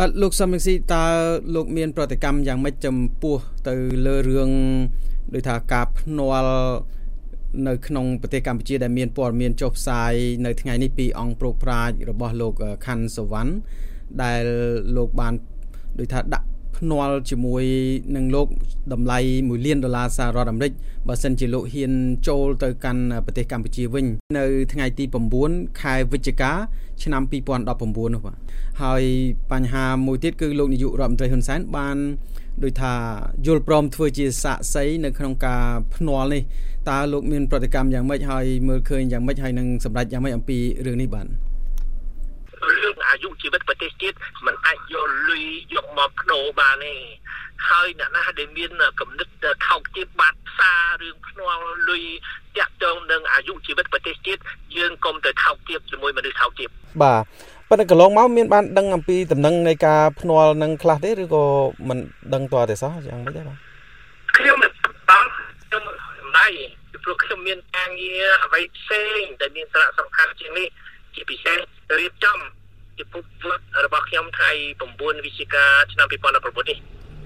បាទលោកសំរងស៊ីតើលោកមាន ប្រតិកម្មយ៉ាងម៉េចចំពោះទៅលើរឿងដោយថាការភ្នាល់នៅក្នុងប្រទេសកម្ពុជាដែលមានព័ត៌មានចុះផ្សាយនៅថ្ងៃនេះពីអង្គប្រុកប្រាជ្ញរបស់លោកខាន់សវណ្ណដែលលោកបានដោយថាដាក់ ភ្នាល់ជាមួយនឹងលោកតម្លៃ1លានដុល្លារសហរដ្ឋអាមេរិកបើសិនជាលោកហ៊ានចូលទៅកាន់ប្រទេសកម្ពុជាវិញ នៅ ថ្ងៃទី9ខែវិច្ឆិកាឆ្នាំ2019នោះបាទហើយបញ្ហាមួយទៀតគឺលោកនាយករដ្ឋមន្ត្រីហ៊ុនសែនបានដោយថាយល់ព្រមធ្វើជាសាកសីនៅក្នុងការភ្នាល់នេះតើលោកមានប្រតិកម្មយ៉ាងម៉េចហើយមើលឃើញយ៉ាងម៉េចហើយនឹងសម្រេចយ៉ាងម៉េចអំពីរឿងនេះបាទរឿង អាយុជីវិតប្រទេសជាតិมันអាចយកលុយយកមកបដូរបានទេហើយអ្នកណាដែលមានកំណត់ថោកទាបបាត់ផ្សាររឿងភ្នាល់លុយតាក់ទងនឹងអាយុជីវិតប្រទេសជាតិយើងកុំទៅថោកទាបជាមួយមនុស្សថោកទាបបាទប៉ុន្តែកន្លងមកមានបានដឹងអំពីដំណឹងនៃការភ្នាល់នឹងខ្លះទេឬក៏មិនដឹងតើទេសោះយ៉ាងម៉េចដែរបាទខ្ញុំមិនបានខ្ញុំមិនដែរព្រោះខ្ញុំមានការងារអ្វីផ្សេងដែលមានសារៈសំខាន់ជាងនេះជាពិសេសរៀបចំ ជាពុកវត្តរបស់ខ្ញុំថ្ងៃ9វិច្ឆិកាឆ្នាំ2019នេះ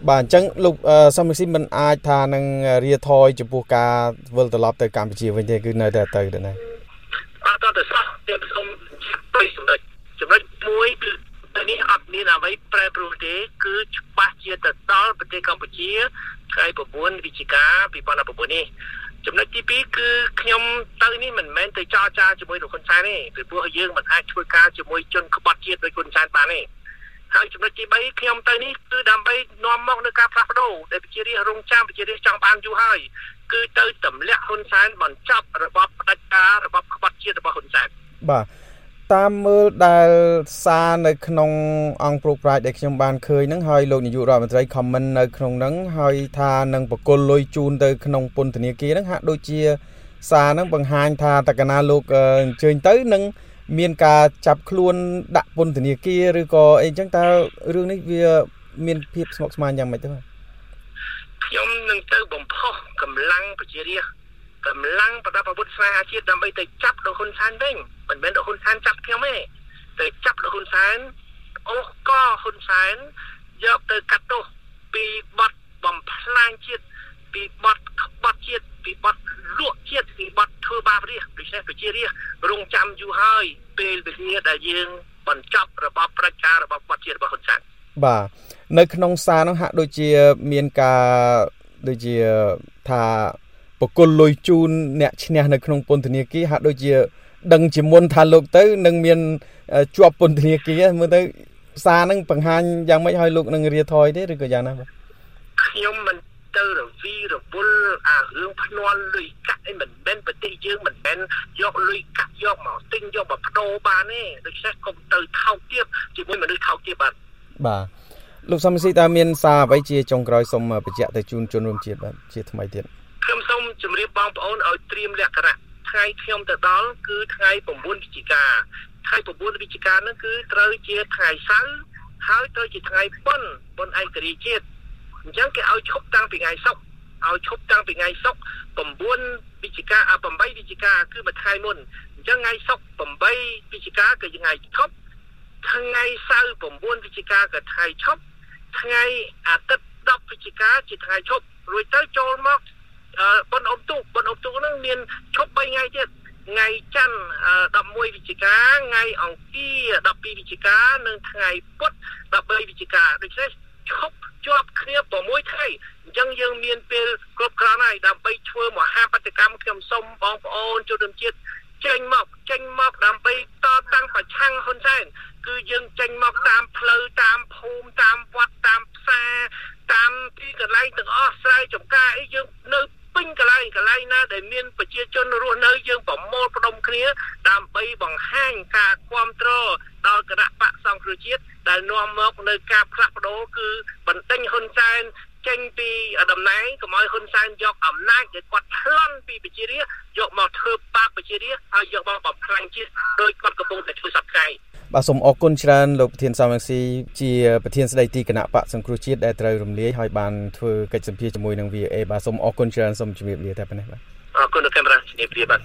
បាទអញ្ចឹងលោកសំស៊ីមិនអាចថានឹងរាថយចំពោះការវិលត្រឡប់ទៅកម្ពុជាវិញទេគឺនៅតែទៅទៅណាអត់ទៅសោះខ្ញុំសូមទៅសម្ដេចចំណុចមួយគឺទៅនេះអត់មានអ្វីប្រែប្រួលទេគឺច្បាស់ជាទៅដល់ប្រទេសកម្ពុជាថ្ងៃ9វិច្ឆិកា2019នេះ ចំណុចទី2គឺខ្ញុំទៅនេះមិនមែនទៅចរចាជាមួយលោកហ៊ុនសែនទេពីព្រោះយើងមិនអាចធ្វើការជាមួយជនក្បត់ជាតិដូចហ៊ុនសែនបានទេហើយចំណុចទី3ខ្ញុំទៅនេះគឺដើម្បីនាំមកនៅការផ្លាស់ប្ដូរដែលប្រជារាស្ត្ររងចាំប្រជារាស្ត្រចង់បានយូរហើយគឺទៅទម្លាក់ហ៊ុនសែនបញ្ចប់របបផ្ដាច់ការរបបក្បត់ជាតិរបស់ហ៊ុនសែនបាទ តាមមើលដែលសារនៅក្នុងអង្គប្រុសប្រាជ្ញដែលខ្ញុំបានឃើញហ្នឹងហើយលោកនាយករដ្ឋមន្ត្រី comment នៅក្នុងហ្នឹងហើយថានឹងបកគលលុយជូនទៅក្នុងពន្ធនាគារហ្នឹងហាក់ដូចជាសារហ្នឹងបង្ហាញថាតកណាលោកអញ្ជើញទៅនឹងមានការចាប់ខ្លួនដាក់ពន្ធនាគារឬក៏អីចឹងតើរឿងនេះវាមានភាពស្មុគស្មាញយ៉ាងម៉េចទៅបាទខ្ញុំនឹងទៅបំផុសកម្លាំងប្រជារាស្ត្រ កម្លាំងប្រដាប់អាវុធស្វែងអាជាតិដើម្បីទៅចាប់លោកហ៊ុនសែនវិញមិនមែនលោកហ៊ុនសែនចាប់ខ្ញុំទេទៅចាប់លោកហ៊ុនសែនអូសកហ៊ុនសែនយកទៅកាត់ទោសពីបទបំផ្លាញជាតិពីបទក្បត់ជាតិពីបទលក់ជាតិពីបទធ្វើបាបរាជពិសេសប្រជារាជរងចាំយូរហើយពេលវេលាដែលយើងបញ្ចប់របបប្រជារបបក្បត់ជាតិរបស់ហ៊ុនសែនបាទនៅក្នុងសារនោះហាក់ដូចជាមានការដូចជាថា បកគលលុយជូនអ្នកឈ្នះនៅក្នុងពន្ធនាគារហាក់ដូចជា ដឹងជាមុនថាលោកទៅនឹងមានជាប់ពន្ធនាគារមើលទៅសារនឹងបង្ហាញយ៉ាងម៉េចឲ្យលោកនឹងរាថយទេឬក៏យ៉ាងណាបាទខ្ញុំមិនទៅរវីរវល់អារឿងភ្នាល់លុយកាក់អីមិនមែនប្រទេសយើងមិនមែនយកលុយកាក់យកមកទិញយកមកបដូរបានទេដូច្នេះកុំទៅថោកទាបជាមួយមនុស្សថោកទាបបាទបាទលោកសំស៊ីតើមានសារអ្វីជាចុងក្រោយសូមបញ្ជាក់ទៅជូនជនរួមជាតិបាទជាថ្មីទៀតខ្ញុំសូម ជម្រាបបងប្អូនឲ្យត្រៀមលក្ខណៈថ្ងៃខ្ញុំទៅដល់គឺថ្ងៃ9វិច្ឆិកាថ្ងៃ9វិច្ឆិកានោះគឺត្រូវជាថ្ងៃសៅរ៍ហើយត្រូវជាថ្ងៃបុណ្យបុណ្យឯករាជ្យជាតិអញ្ចឹងគេឲ្យឈប់តាំងពីថ្ងៃសុក្រឲ្យឈប់តាំងពីថ្ងៃសុក្រ9វិច្ឆិកាអា8វិច្ឆិកាគឺមួយថ្ងៃមុនអញ្ចឹងថ្ងៃសុក្រ8វិច្ឆិកាគឺថ្ងៃឈប់ថ្ងៃសៅរ៍9វិច្ឆិកាគឺថ្ងៃឈប់ថ្ងៃអាទិត្យ10វិច្ឆិកាជាថ្ងៃឈប់រួចទៅចូលមក បុណ្យអុំទូកបុណ្យអុំទូកហ្នឹងមានឈប់3ថ្ងៃទៀតថ្ងៃច័ន្ទ11វិច្ឆិកាថ្ងៃអង្គារ12វិច្ឆិកានិងថ្ងៃពុធ13វិច្ឆិកាដូច្នេះឈប់ជាប់គ្នា6ថ្ងៃអញ្ចឹងយើងមានពេលគ្រប់គ្រាន់ហើយដើម្បីធ្វើមហាបដកម្មខ្ញុំសូមបងប្អូនជនរួមជាតិចេញមកចេញមកដើម្បីតតាំងប្រឆាំងហ៊ុនសែនគឺយើងចេញមកតាមផ្លូវតាមភូមិតាមវត្តតាមផ្សារតាមទីកន្លែងទាំងអស់ស្រែចម្ការអីយើងនៅពេញ កន្លែងកន្លែងណាដែលមានប្រជាជនរស់នៅយើងប្រមូលផ្ដុំគ្នាដើម្បីបង្ហាញការគ្រប់គ្រងដល់គណៈបកសង្គ្រោះជាតិដែលនាំមកនៅការផ្លាស់ប្ដូរគឺបណ្ដេញហ៊ុនសែនចេញពីតំណែងកុំឲ្យហ៊ុនសែនយកអំណាចដែលគាត់ប្លន់ពីប្រជារាស្ត្រយកមកធ្វើបាបប្រជារាស្ត្រហើយយកមកបំផ្លាញជាតិដោយគាត់កំពុងតែធ្វើសប្តាហ៍ បាទសូមអរគុណច្រើនលោកប្រធានសំរងស៊ីជាប្រធានស្ដីទីគណៈបកសង្គ្រោះជាតិដែលត្រូវរំលាយហើយបានធ្វើកិច្ចសម្ភារជាមួយនឹង VA បាទសូមអរគុណច្រើនសូមជម្រាបលាតែប៉ុណ្ណេះបាទអរគុណលោកកាមេរ៉ាជម្រាបលាបាទ